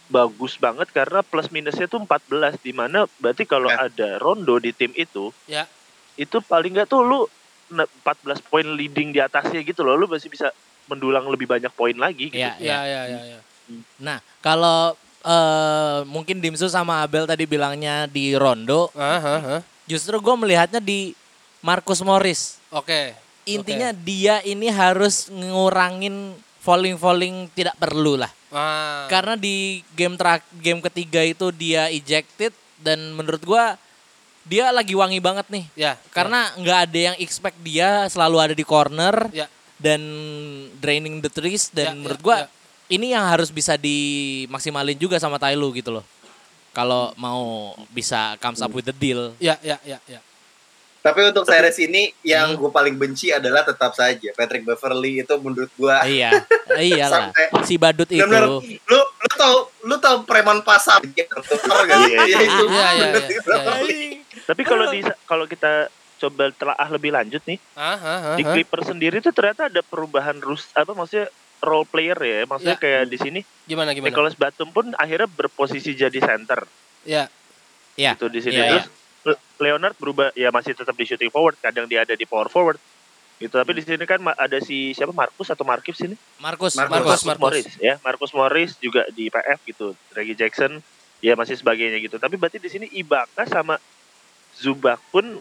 bagus banget karena plus minusnya tuh 14 di mana berarti kalau Ya. ada Rondo di tim itu Ya. itu paling nggak tuh lu 14 poin leading di atasnya gitu loh lu masih bisa mendulang lebih banyak poin lagi gitu. Iya, Ya, ya, ya, ya. Nah, kalau eh, mungkin Dimsu sama Abel tadi bilangnya di Rondo, ah, ah. justru gue melihatnya di Marcus Morris. Oke. Intinya dia ini harus ngurangin falling-falling tidak perlu lah. Ah. Karena di game terak game ketiga itu dia ejected dan menurut gua dia lagi wangi banget nih. ya. Karena nggak ada yang expect dia selalu ada di corner Ya. dan draining the threes dan Ya, ya, menurut gua ya. ini yang harus bisa dimaksimalin juga sama Tyloo gitu loh. Kalau mau bisa comes up with the deal. Ya, ya, ya, ya. Tapi untuk series ini yang Hmm. gue paling benci adalah tetap saja Patrick Beverly itu menurut gue iya, iyalah. Sampai- Si badut itu. benar lu lu tau lu tau preman pasar gitu? Iya, Iya, itu Iya, iya, iya, iya. Tapi kalau di kalau kita coba telaah lebih lanjut nih Ah, ah, ah, di ah. Clippers sendiri tuh ternyata ada perubahan rus apa maksudnya role player ya maksudnya Ya. kayak di sini Gimana, gimana? Nicholas Batum pun akhirnya berposisi jadi center Ya. Ya. gitu di sini Iya, terus Le- Leonard berubah ya masih tetap di shooting forward kadang dia ada di power forward gitu tapi di sini kan ada si siapa Marcus atau Markif sini Marcus, Marcus, Marcus, Marcus. Morris ya Marcus Morris juga di PF gitu Reggie Jackson ya masih sebagainya gitu tapi berarti di sini Ibaka sama Zubac pun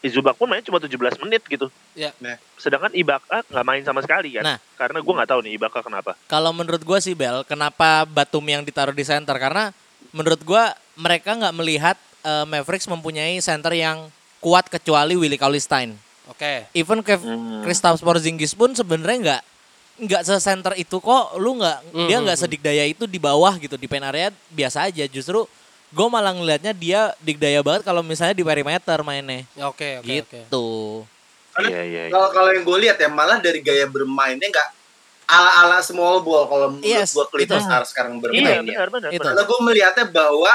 eh, Zubac pun main cuma 17 menit gitu Ya. Nah. sedangkan Ibaka nggak main sama sekali kan Nah. karena gue nggak tahu nih Ibaka kenapa Kalau menurut gua sih Bel, kenapa Batum yang ditaruh di center? Karena menurut gua mereka nggak melihat eh, Mavericks mempunyai center yang kuat kecuali Willie Cauley-Stein. Oke. Even Kev Hmm. Kristaps Porzingis pun sebenarnya nggak nggak se-center itu kok. Lu nggak dia Mhm, nggak mhm. sedikdaya itu di bawah gitu di pen area biasa aja. Justru gue malah ngelihatnya dia digdaya banget kalau misalnya di perimeter mainnya. Ya, Oke, oke, oke. gitu. Iya iya. iya. Kalau kalau yang gue lihat ya malah dari gaya bermainnya nggak ala-ala small ball kalau menurut Yes, gue Clippers sekarang Iya bermain ya. benar benar. Itu. benar. Karena gue melihatnya bahwa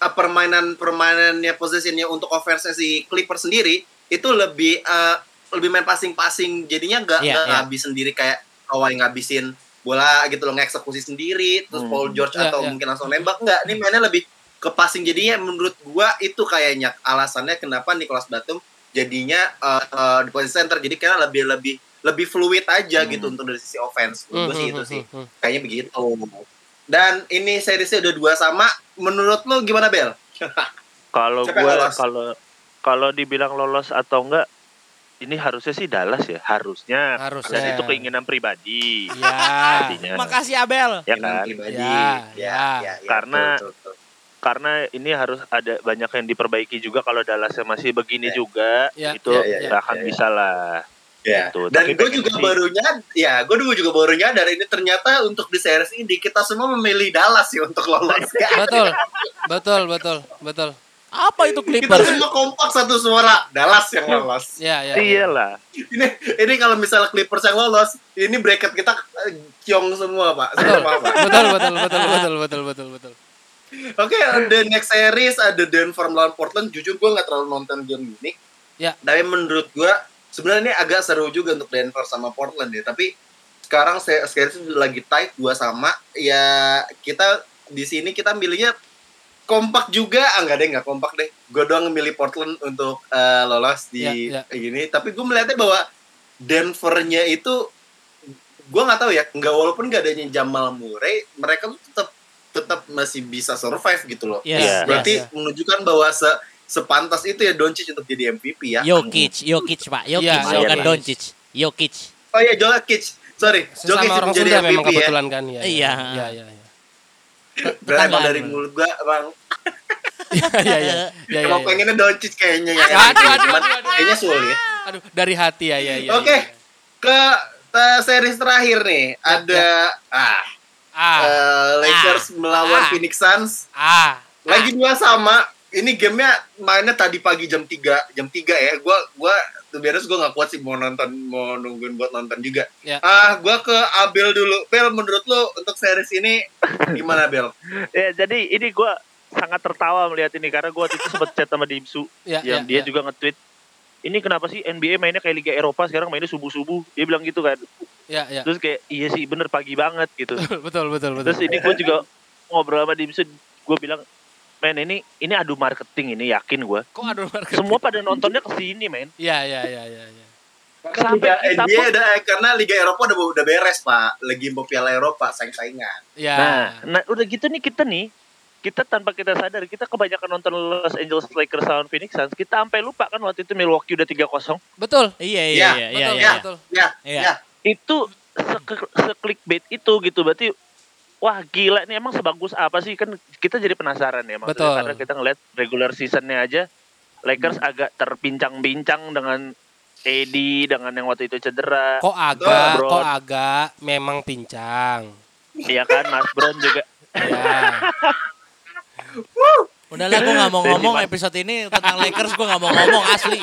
uh, permainan permainannya posisinya untuk offense si Clippers sendiri itu lebih uh, lebih main passing-passing jadinya nggak nggak iya. ngabis sendiri kayak Kawhi ngabisin bola gitu loh ngeksekusi sendiri terus Hmm. Paul George Iya, atau iya. mungkin langsung nembak nggak ini mainnya lebih ke passing jadinya menurut gua itu kayaknya alasannya kenapa Nicholas Batum jadinya uh, uh, di posisi center jadi karena lebih lebih lebih fluid aja Hmm. gitu untuk dari sisi offense menurut gua sih Hmm, itu hmm, sih hmm, hmm. kayaknya begitu dan ini seriesnya udah dua sama menurut lu gimana Bel Kalau lolos? kalau kalau dibilang lolos atau enggak ini harusnya sih Dallas ya, harusnya. Harusnya. Dan itu keinginan pribadi. Ya. Artinya. Makasih Abel. Ya kan? pribadi Ya, ya. Karena- betul, betul, betul. Karena ini harus ada banyak yang diperbaiki juga kalau Dallasnya masih begini Ya. juga, Ya, itu ya, ya, nggak akan ya, ya. bisa lah. Ya. Gitu. Dan gue juga sih- baru nyadar, ya gue dulu juga baru nyadar ini ternyata untuk di series ini kita semua memilih Dallas ya untuk lolos. Betul. Betul, betul, betul. Apa itu kita Clippers? semua kompak satu suara Dallas yang lolos. Ya, ya. ya. Iyalah. Ini ini kalau misalnya Clippers yang lolos, ini bracket kita eh, kiong semua pak. Betul. Semua, pak. Betul, betul, betul, betul, betul, betul, betul. Oke, the next series ada Denver melawan Portland. Jujur gue nggak terlalu nonton game ini. Ya. Tapi menurut gue sebenarnya ini agak seru juga untuk Denver sama Portland ya. Tapi sekarang itu lagi tight dua sama. Ya kita di sini kita milihnya kompak juga. Ah nggak deh nggak kompak deh. Gue doang milih Portland untuk eh, lolos di Ya, ya. ini. Tapi gue melihatnya bahwa Denvernya itu gue nggak tahu ya. Nggak walaupun nggak adanya Jamal Murray, mereka tuh tetap tetap masih bisa survive gitu loh. Yes, Iya. Berarti Iya, menunjukkan bahwa se sepantas itu ya Doncic untuk jadi MVP ya. Jokic, Jokic Pak, Jokic, Iya, bukan iya. Doncic, Jokic. Oh iya Jokic. Sorry, Sesama Jokic orang menjadi Sunda MVP memang ya. kebetulan kan ya. Iya. Iya, iya, iya. Berarti emang dari mulut gua emang Iya, iya, iya. Iya, iya, emang iya. pengennya Doncic kayaknya ya. Aduh, aduh, aduh, Cuman aduh, aduh. Kayaknya sulit. Aduh, dari hati ya, ya, ya. Oke. ya. Ke eh, series terakhir nih ada ah Ah, eh, Lakers melawan Ah. Phoenix Suns. ah. Lagi dua sama. Ini gamenya mainnya tadi pagi jam 3 jam 3 ya. Gua gua tuh beres gua nggak kuat sih mau nonton mau nungguin buat nonton juga. Ya. Ah, gua ke Abel dulu. Bel menurut lu untuk series ini gimana Bel? Ya, jadi ini gua sangat tertawa melihat ini karena gua waktu itu sempat chat sama Dimsu Ya, yang ya, dia ya. juga nge-tweet ini kenapa sih NBA mainnya kayak Liga Eropa sekarang mainnya subuh-subuh dia bilang gitu kan Ya, ya. terus kayak iya sih bener pagi banget gitu Betul, betul, betul. terus ini gue juga ngobrol sama Dimsu gue bilang men ini ini adu marketing ini yakin gue Kok aduh marketing? semua pada nontonnya ke sini men Ya, ya, ya, ya, ya. Kan Sampai Liga kita NBA pun- udah eh, karena Liga Eropa udah udah beres pak, lagi mau Piala Eropa saing-saingan. Ya. nah, nah udah gitu nih kita nih kita tanpa kita sadar kita kebanyakan nonton Los Angeles Lakers lawan Phoenix Suns kita sampai lupa kan waktu itu Milwaukee udah 3-0 Betul. Iya, Iya, iya, iya, iya, Betul, iya. betul. Ya, Iya. ya. itu se- se-clickbait itu gitu berarti wah gila ini emang sebagus apa sih kan kita jadi penasaran ya maksudnya Betul. karena kita ngeliat regular seasonnya aja Lakers agak terpincang-bincang dengan AD dengan yang waktu itu cedera Kok agak, Bro. kok agak memang pincang. ya kan Mas Brown juga Ya. Udahlah gue gak mau ngomong episode ini tentang Lakers gue gak mau ngomong asli.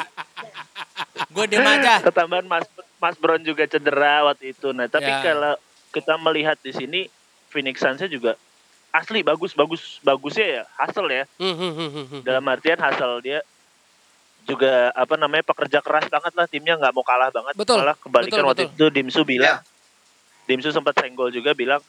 Gue diem aja. ketambahan Mas Mas Brown juga cedera waktu itu nah tapi Ya. kalau kita melihat di sini Phoenix Suns juga asli bagus bagus bagusnya ya hasil ya. Hmm, hmm, hmm, dalam artian hasil dia juga apa namanya pekerja keras banget lah timnya nggak mau kalah banget. Betul, malah kebalikan betul, waktu itu Dimsu bilang. Dimsu sempat senggol juga bilang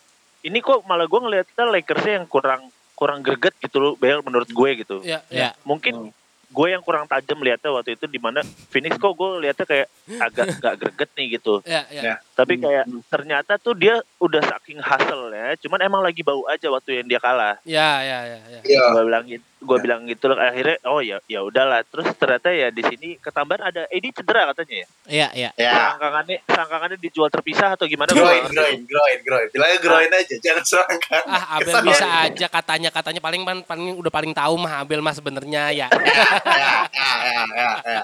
ini kok malah gue ngeliatnya Lakersnya yang kurang kurang greget gitu loh Bel menurut gue gitu. Ya, Ya. ya. mungkin gue yang kurang tajam lihatnya waktu itu di mana Phoenix kok gue lihatnya kayak agak nggak greget nih gitu. Ya, ya. Ya. tapi kayak ternyata tuh dia udah saking hasil ya cuman emang lagi bau aja waktu yang dia kalah Ya, ya, ya, ya. Iya. gue bilang gitu gue bilang gitu loh akhirnya oh ya ya udahlah terus ternyata ya di sini ketambahan ada Edi cedera katanya ya Iya, iya. Ya. sangkangannya sangkangannya dijual terpisah atau gimana Groin, groin, groin, groin. Bilangnya groin aja, jangan serangkan. Ah, Abel Kesan bisa banget. aja katanya katanya paling paling, paling udah paling tahu mah Abel mah sebenarnya ya. Ya, ya, ya, ya, ya.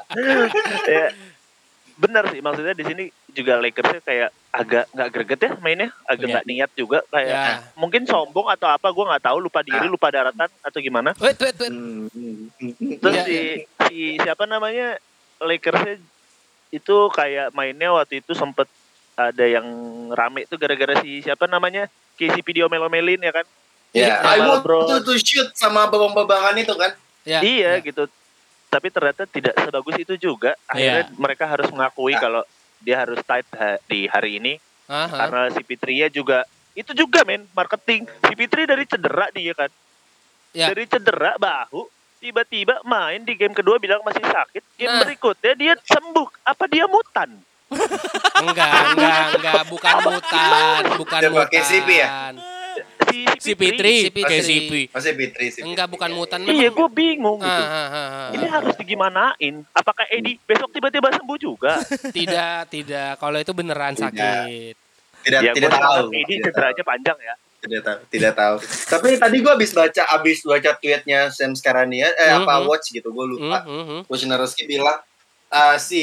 ya, bener sih maksudnya di sini juga Lakersnya kayak agak nggak greget ya mainnya, agak Iya. nggak niat juga kayak Ya. mungkin sombong atau apa gue nggak tahu lupa diri, Ah. lupa daratan atau gimana. Wait, wait, wait. Hmm, Terus Iya, si, si siapa namanya Lakersnya itu kayak mainnya waktu itu sempet ada yang rame tuh gara-gara si siapa namanya KCP Dio Melomelin ya kan? Ya, Sama I want LeBron. to, to shoot sama babang-babangan itu kan. Ya, iya ya. gitu. Tapi ternyata tidak sebagus itu juga. Akhirnya Iya. mereka harus mengakui Ah. kalau dia harus tight ha- di hari ini Aha. karena si Fitria juga itu juga men marketing. Si Fitri dari cedera dia kan. Ya. Dari cedera bahu tiba-tiba main di game kedua bilang masih sakit. Game Nah. berikutnya dia sembuh. Apa dia mutan? Enggak, enggak, enggak, bukan mutan, bukan Dia mutan. pakai ya? Si, Si Fitri, Si Fitri. kayak CP. Masih Fitri sih. Enggak, bukan mutan. Iya, gue bingung Ah, gitu. ah, ah, ah. Ini harus digimanain? Apakah Edi besok tiba-tiba sembuh juga? Tidak, tidak. Kalau itu beneran Tidak. sakit. Tidak, ya, tidak gue tahu. Edi Tidak cederanya panjang ya. tahu. Tidak tahu. Tidak tahu. Tapi tadi gue habis baca habis baca tweetnya Sam Skarania eh Mhm. apa watch gitu gue lupa. Hmm, hmm, hmm. Wojnarowski bilang eh, si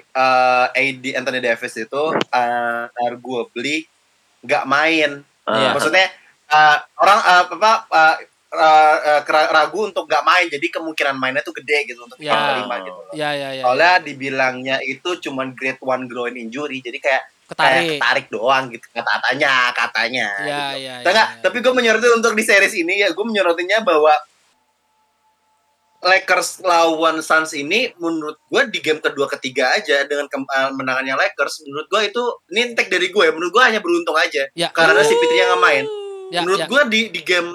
eh, AD Anthony Davis itu eh arguably nggak main. Iya. Maksudnya eh, orang eh, apa eh, kera- ragu untuk nggak main jadi kemungkinan mainnya tuh gede gitu untuk Ya. kita terima gitu. Ya, ya, ya. Soalnya dibilangnya itu cuman grade one groin injury jadi kayak Ketarik. kayak tarik doang gitu katanya katanya. Ya, gitu. ya, Nah, ya, nggak, ya. tapi gue menyoroti untuk di series ini ya gue menyorotinya bahwa Lakers lawan Suns ini menurut gue di game kedua ketiga aja dengan ke- eh, menangannya Lakers menurut gue itu ini dari gue ya menurut gue hanya beruntung aja Ya. karena si Fitri nggak main Ya, menurut ya. gue di di game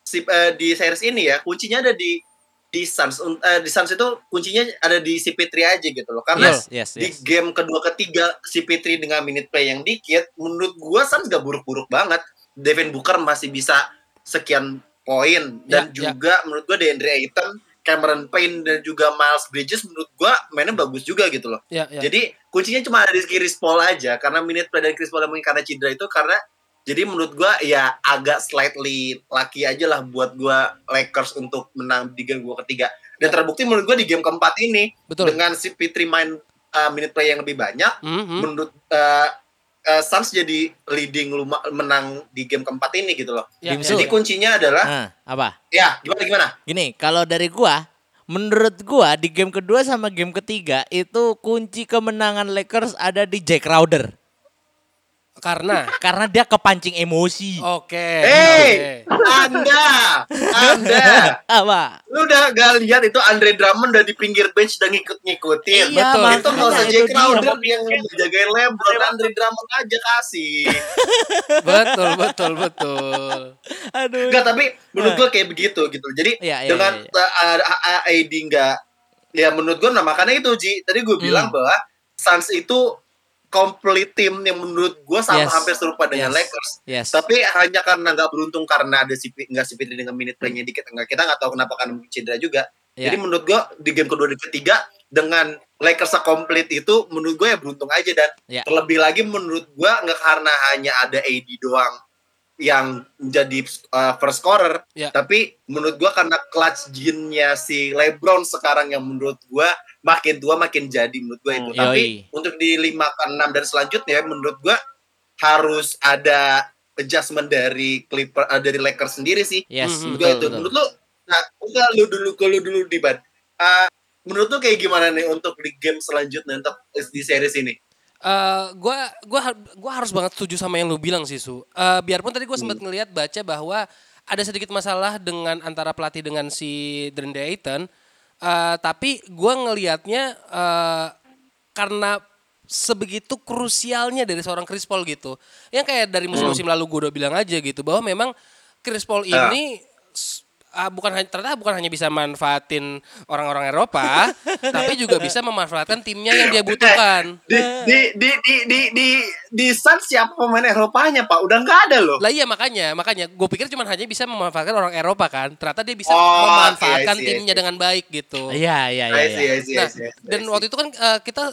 si, eh, di series ini ya kuncinya ada di di Suns Un- eh, di Suns itu kuncinya ada di si Fitri aja gitu loh karena Yes, yes, di yes. game kedua ketiga si Fitri dengan minute play yang dikit menurut gua Suns gak buruk-buruk banget Devin Booker masih bisa sekian poin dan Ya, ya. juga menurut gua DeAndre Ayton Cameron Payne dan juga Miles Bridges menurut gua mainnya bagus juga gitu loh Ya, ya. jadi kuncinya cuma ada di Chris Paul aja karena minute play dari Chris Paul yang mungkin karena cedera itu karena jadi menurut gua ya agak slightly lucky aja lah buat gua Lakers untuk menang di game gua ketiga dan terbukti menurut gua di game keempat ini Betul. dengan si Fitri main uh, minute play yang lebih banyak Hmm, hmm. menurut uh, uh, Suns jadi leading luma- menang di game keempat ini gitu loh. Ya. Jadi kuncinya adalah Nah, apa? ya gimana gimana? Gini, kalau dari gua, menurut gua di game kedua sama game ketiga itu kunci kemenangan Lakers ada di Jack Crowder. Karena Karena dia kepancing emosi. Oke. Hey, Anda, Anda, Apa? lu udah gak lihat itu Andre Drummond udah di pinggir bench udah ngikut-ngikutin. Iya, Betul. Itu nggak usah dia. Crowder yang menjagain LeBron, Andre Drummond aja kasih. betul, betul, betul. Aduh. Enggak, tapi menurut gua kayak begitu gitu. Jadi Iya, iya, dengan iya. uh, uh, AD enggak ya menurut gua nah makanya itu Ji. Tadi gua bilang Hmm. bahwa Suns itu complete tim yang menurut gua sama Yes. hampir serupa dengan Yes. Lakers. Yes. Tapi hanya karena nggak beruntung karena ada si nggak si Fitri dengan minute playnya dikit enggak kita nggak tahu kenapa kan cedera juga. Ya. Jadi menurut gua di game kedua dan ketiga dengan Lakers komplit itu menurut gue ya beruntung aja dan Ya. terlebih lagi menurut gua nggak karena hanya ada AD doang yang menjadi uh, first scorer Ya. tapi menurut gua karena clutch gene-nya si LeBron sekarang yang menurut gua makin tua makin jadi menurut gua itu Hmm, tapi yoi. untuk di 5 ke 6 dan selanjutnya menurut gua harus ada adjustment dari Clipper uh, dari Lakers sendiri sih Yes, menurut gua betul, itu betul. menurut lu nah enggak lu dulu kalau dulu di ban Uh, menurut lu kayak gimana nih untuk di game selanjutnya untuk di series ini Eh, gua gua gua harus banget setuju sama yang lu bilang sih su. Eh, biarpun tadi gua sempat Hmm. ngelihat baca bahwa ada sedikit masalah dengan antara pelatih dengan si DeAndre Ayton. Eh, tapi gua ngelihatnya eh, karena sebegitu krusialnya dari seorang Chris Paul gitu. Yang kayak dari musim-musim lalu gua udah bilang aja gitu bahwa memang Chris Paul Ah. ini s- ah, bukan hanya ternyata bukan hanya bisa manfaatin orang-orang Eropa, tapi juga bisa memanfaatkan timnya yang dia butuhkan. di di di di di di, di Suns siapa pemain Eropanya pak udah nggak ada loh Lah iya makanya, makanya gue pikir cuma hanya bisa memanfaatkan orang Eropa kan. Ternyata dia bisa Oh, memanfaatkan oke, I see, I timnya dengan baik gitu. Iya, iya, iya. iya. I see, I Nah, dan waktu itu kan eh, kita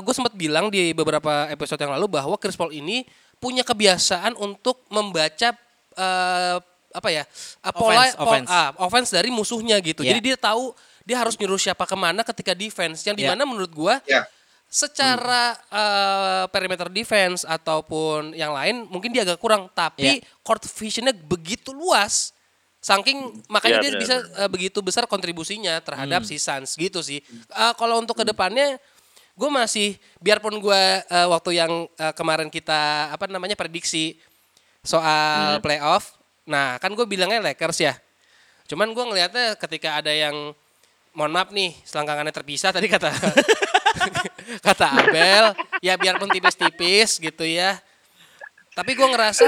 gue sempat bilang di beberapa episode yang lalu bahwa Chris Paul ini punya kebiasaan untuk membaca eh, apa ya eh, pola Offense, pol- offense. ah, offense dari musuhnya gitu. Iya. Jadi dia tahu dia harus nyuruh siapa ke mana ketika defense. Yang Iya. di mana menurut gue ya secara eh, perimeter defense ataupun yang lain mungkin dia agak kurang tapi court visionnya begitu luas saking makanya Iya, dia bisa eh, begitu besar kontribusinya terhadap Hmm. si Suns gitu sih Eh, kalau untuk ke depannya gue masih biarpun gue eh, waktu yang eh, kemarin kita apa namanya prediksi soal playoff nah kan gue bilangnya Lakers ya cuman gue ngelihatnya ketika ada yang mohon maaf nih selangkangannya terpisah tadi kata kata Abel ya biarpun tipis-tipis gitu ya tapi gue ngerasa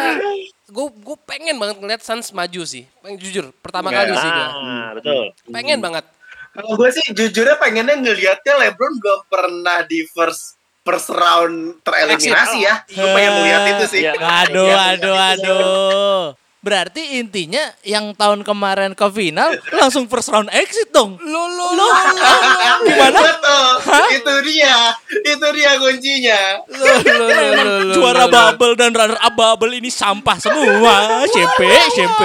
gue gue pengen banget ngeliat Suns maju sih pengen jujur pertama Nggak. kali sih gue Ah, betul. pengen banget Kalau gue sih jujurnya pengennya ngelihatnya LeBron gak pernah di first first round tereliminasi ya. Gue pengen melihat itu sih. Iya. Aduh, Iya, aduh, iya. aduh. Berarti intinya yang tahun kemarin ke final langsung first round exit dong. Lo lo lo. Gimana? Betul. Itu dia. Itu dia kuncinya. Emang juara bubble dan runner up bubble ini sampah semua. SMP, SMP.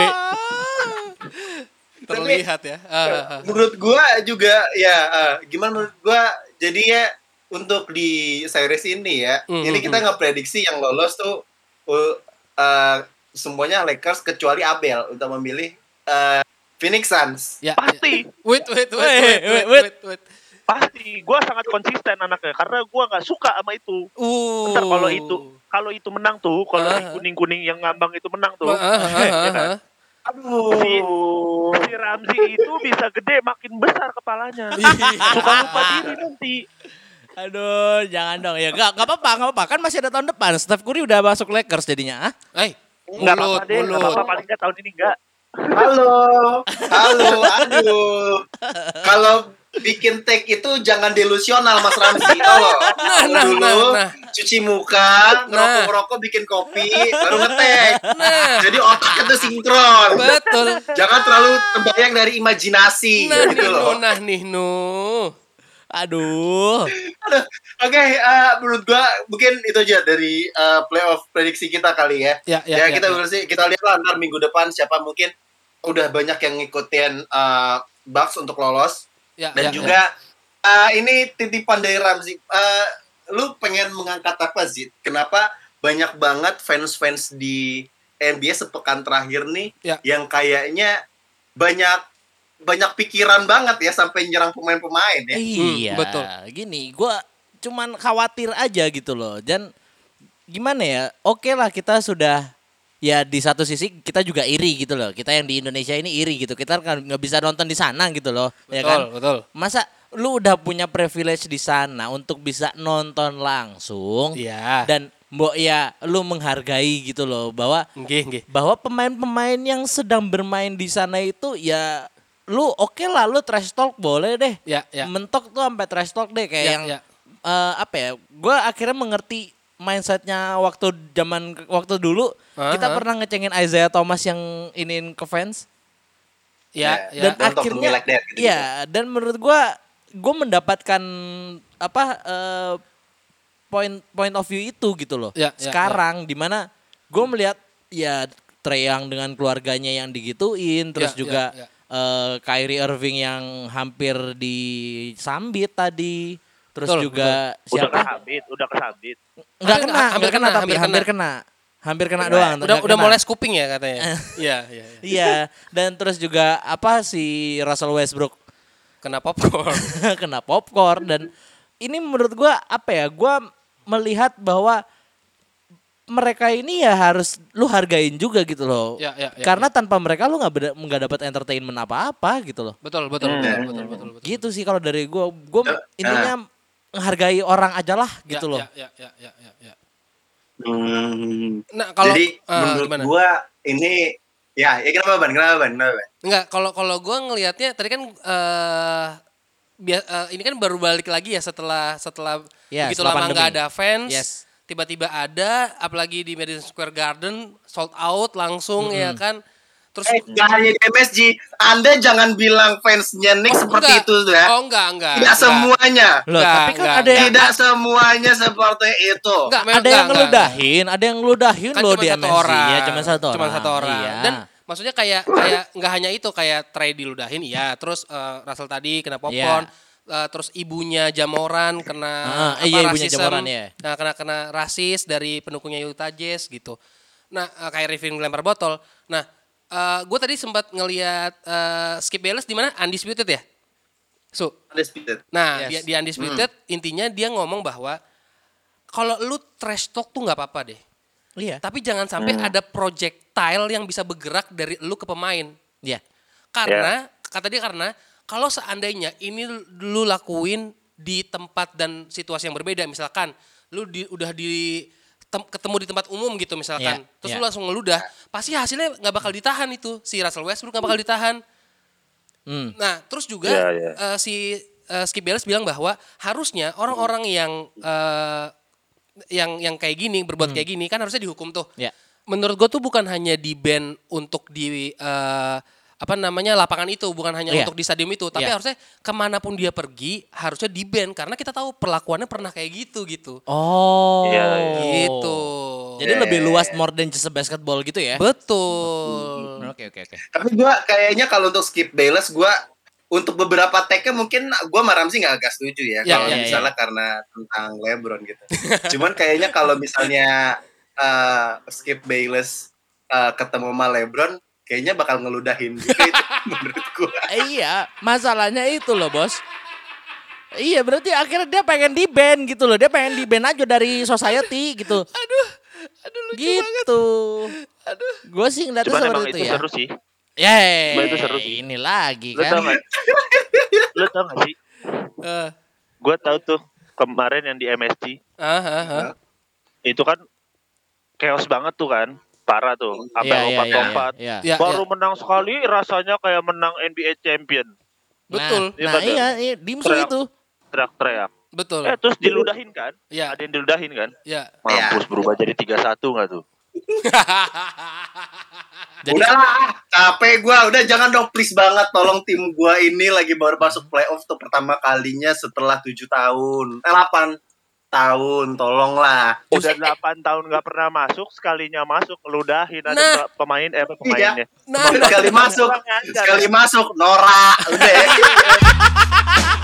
terlihat ya ah. Menurut gua juga ya eh, gimana menurut gua jadi ya untuk di series ini ya. Mhm. Ini kita nggak prediksi yang lolos tuh uh, eh, semuanya Lakers kecuali Abel untuk memilih eh, Phoenix Suns. ya Pasti, wait wait wait Wait, wait wait, wait wait wait pasti. Gue sangat konsisten anaknya karena gue nggak suka sama itu. uh Ntar kalau itu kalau itu menang tuh, kalau si kuning-kuning yang ngambang itu menang tuh, Ah, ah, ah, ah, ah. Aduh. si Ramzi itu bisa gede makin besar kepalanya. Suka lupa diri nanti. Aduh, jangan dong. Ya enggak enggak apa-apa, enggak apa-apa. Kan masih ada tahun depan. Steph Curry udah masuk Lakers jadinya. Ah? Eh, Nggak mulut, apa-apa deh, nggak mulut. apa-apa paling nggak tahun ini nggak. Halo. Halo, aduh. Kalau bikin take itu jangan delusional Mas Ramzi tau loh. Nah, nah, dulu nah, nah. cuci muka, ngerokok-ngerokok, bikin kopi, baru ngetek. Nah. Jadi otak itu sinkron. Betul. Jangan terlalu terbayang dari imajinasi Nah, gitu nih, loh. nah, nih, nu. Aduh. Oke, eh, menurut gua mungkin itu aja dari eh, playoff prediksi kita kali ya. Ya, ya, Ya, ya, kita ya. bersih, kita lihat lah ntar minggu depan siapa mungkin udah banyak yang ngikutin eh, Bucks untuk lolos Ya, dan ya, juga eh, ini titipan dari Ramzi. Eh, lu pengen mengangkat apa sih? Kenapa banyak banget fans-fans di NBA sepekan terakhir nih Ya. yang kayaknya banyak banyak pikiran banget ya sampai nyerang pemain-pemain ya. Iya, betul. Gini, gua cuman khawatir aja gitu loh. Dan gimana ya? Oke lah kita sudah ya di satu sisi kita juga iri gitu loh. Kita yang di Indonesia ini iri gitu. Kita kan nggak bisa nonton di sana gitu loh, ya kan? Betul, betul. Masa lu udah punya privilege di sana untuk bisa nonton langsung Iya. dan mbok ya lu menghargai gitu loh bahwa Nggih, nggih. bahwa pemain-pemain yang sedang bermain di sana itu ya lu oke lah lu trash talk boleh deh Ya, ya. mentok tuh sampai trash talk deh kayak Ya, yang ya. eh, apa ya gue akhirnya mengerti mindsetnya waktu zaman waktu dulu Ah, kita ah. pernah ngecengin Isaiah Thomas yang iniin ke fans Ya, Ya, ya. dan Don't me akhirnya like that, gitu. iya dan menurut gua gue mendapatkan apa eh, point point of view itu gitu loh Ya, ya, sekarang di mana gue melihat ya Trae Young dengan keluarganya yang digituin terus Ya, juga ya, ya. Eh, Kyrie Irving yang hampir disambit tadi terus Betul, juga Udah siapa kesabit, udah kesabit. nggak Hampir- kena hampir hampir kena kena, tapi hampir hampir kena. kena hampir kena Udah- doang Udah udah kena. mulai kuping ya katanya. Iya, iya. iya. iya dan terus juga apa si Russell Westbrook Kena popcorn. kena popcorn dan ini menurut gua apa ya gua melihat bahwa mereka ini ya harus lu hargain juga gitu loh Ya, ya, ya, karena tanpa mereka lu nggak nggak dapat entertainment apa-apa gitu loh Betul, betul, Hmm. betul, betul, betul, betul. gitu sih kalau dari gua gua Ya, intinya menghargai orang aja lah gitu Ya, loh Ya, ya, ya, ya, ya, ya. Hmm. Nah, kalau Jadi eh, menurut gimana? gua ini ya, ya kenapa ban? Kenapa ban? Kenapa ban? Enggak, kalau kalau gue ngelihatnya tadi kan eh bia- eh, ini kan baru balik lagi ya setelah setelah Ya, begitu setelah lama nggak ada fans. Yes. Tiba-tiba ada, apalagi di Madison Square Garden sold out langsung ya kan. Terus Eh, gak hanya di MSG, Anda jangan bilang fansnya Nick Oh, seperti enggak. itu ya. Oh enggak, enggak. Tidak enggak. semuanya. loh Nggak, tapi kan nggak, ada yang Tidak semuanya seperti itu. Enggak, ada enggak, yang enggak. ngeludahin ada yang ngeludahin Kan loh cuma di satu MSG orang. ya cuma satu orang Cuma satu orang. Iya. Dan maksudnya kayak kayak nggak hanya itu kayak Trey diludahin iya, terus eh, Russell tadi kena popcorn. Iya. Eh, terus ibunya Jamoran kena Ah, apa, iya, ibunya rasism, Jamoran, ya. nah, kena kena rasis dari pendukungnya Utah Jazz gitu. Nah, uh, kayak Irving lempar botol. Nah, gue tadi sempat ngelihat eh, Skip Bayless di mana undisputed ya. So, Undisputed. Nah, Yes. di, di Undisputed intinya dia ngomong bahwa kalau lu trash talk tuh nggak apa-apa deh. Iya. Tapi jangan sampai ada projectile yang bisa bergerak dari lu ke pemain. Iya. Karena kata dia karena kalau seandainya ini lu lakuin di tempat dan situasi yang berbeda, misalkan lu di, udah di tem- ketemu di tempat umum gitu misalkan, Iya, terus iya. lu langsung ngeludah, pasti hasilnya nggak bakal ditahan itu si Russell Westbrook nggak bakal ditahan. Hmm. Nah, terus juga Iya, iya. eh, si eh, Skip Bayless bilang bahwa harusnya orang-orang yang eh, yang yang kayak gini berbuat kayak gini kan harusnya dihukum tuh. Ya. Menurut gue tuh bukan hanya di ban untuk di eh, apa namanya lapangan itu, bukan hanya Iya. untuk di stadium itu, tapi Iya. harusnya ke mana pun dia pergi harusnya di ban karena kita tahu perlakuannya pernah kayak gitu gitu. Oh. Iya, iya. Gitu. Jadi lebih luas more than just a basketball gitu ya. betul. Oke oke oke. Tapi gua kayaknya kalau untuk skip Bayless gua untuk beberapa tag mungkin gua sama Ramzi nggak agak setuju ya Ya, kalau ya, misalnya karena tentang LeBron gitu. Cuman kayaknya kalau misalnya eh, skip Bayless eh, ketemu sama LeBron kayaknya bakal ngeludahin gitu itu menurut gua. Iya, masalahnya itu loh, Bos. Iya, berarti akhirnya dia pengen di ban gitu loh. Dia pengen di ban aja dari society gitu. Aduh. Aduh lucu gitu. Aduh. Gue sih ngeliatnya Cuman seperti itu itu ya. seru sih. Yeay, itu seru sih. ini lagi Lu tau kan. gak? Lu tau gak sih? Eh, Gue tahu tuh kemarin yang di MSG ah, ah, ah. itu kan chaos banget tuh kan. Parah tuh. Sampai Iya, iya, iya, lompat-lompat. iya. Ya, Baru ya. menang sekali rasanya kayak menang NBA champion. Betul. Nah, nah Iya, iya, iya, Teriak. itu. Teriak-teriak. Betul. Eh terus diludahin kan? Ya, Ada yang diludahin kan? ya. Mampus berubah jadi 3-1 gak tuh? Jadi- Udahlah, capek gua. Udah jangan dong please banget tolong tim gua ini lagi baru masuk playoff tuh pertama kalinya setelah 7 tahun. Eh 8 tahun, tolonglah. Udah 8 tahun gak pernah masuk, sekalinya masuk ngeludahin ada Nah. pemain eh apa pemainnya. Nah, sekali masuk, sekali masuk Nora. Udah.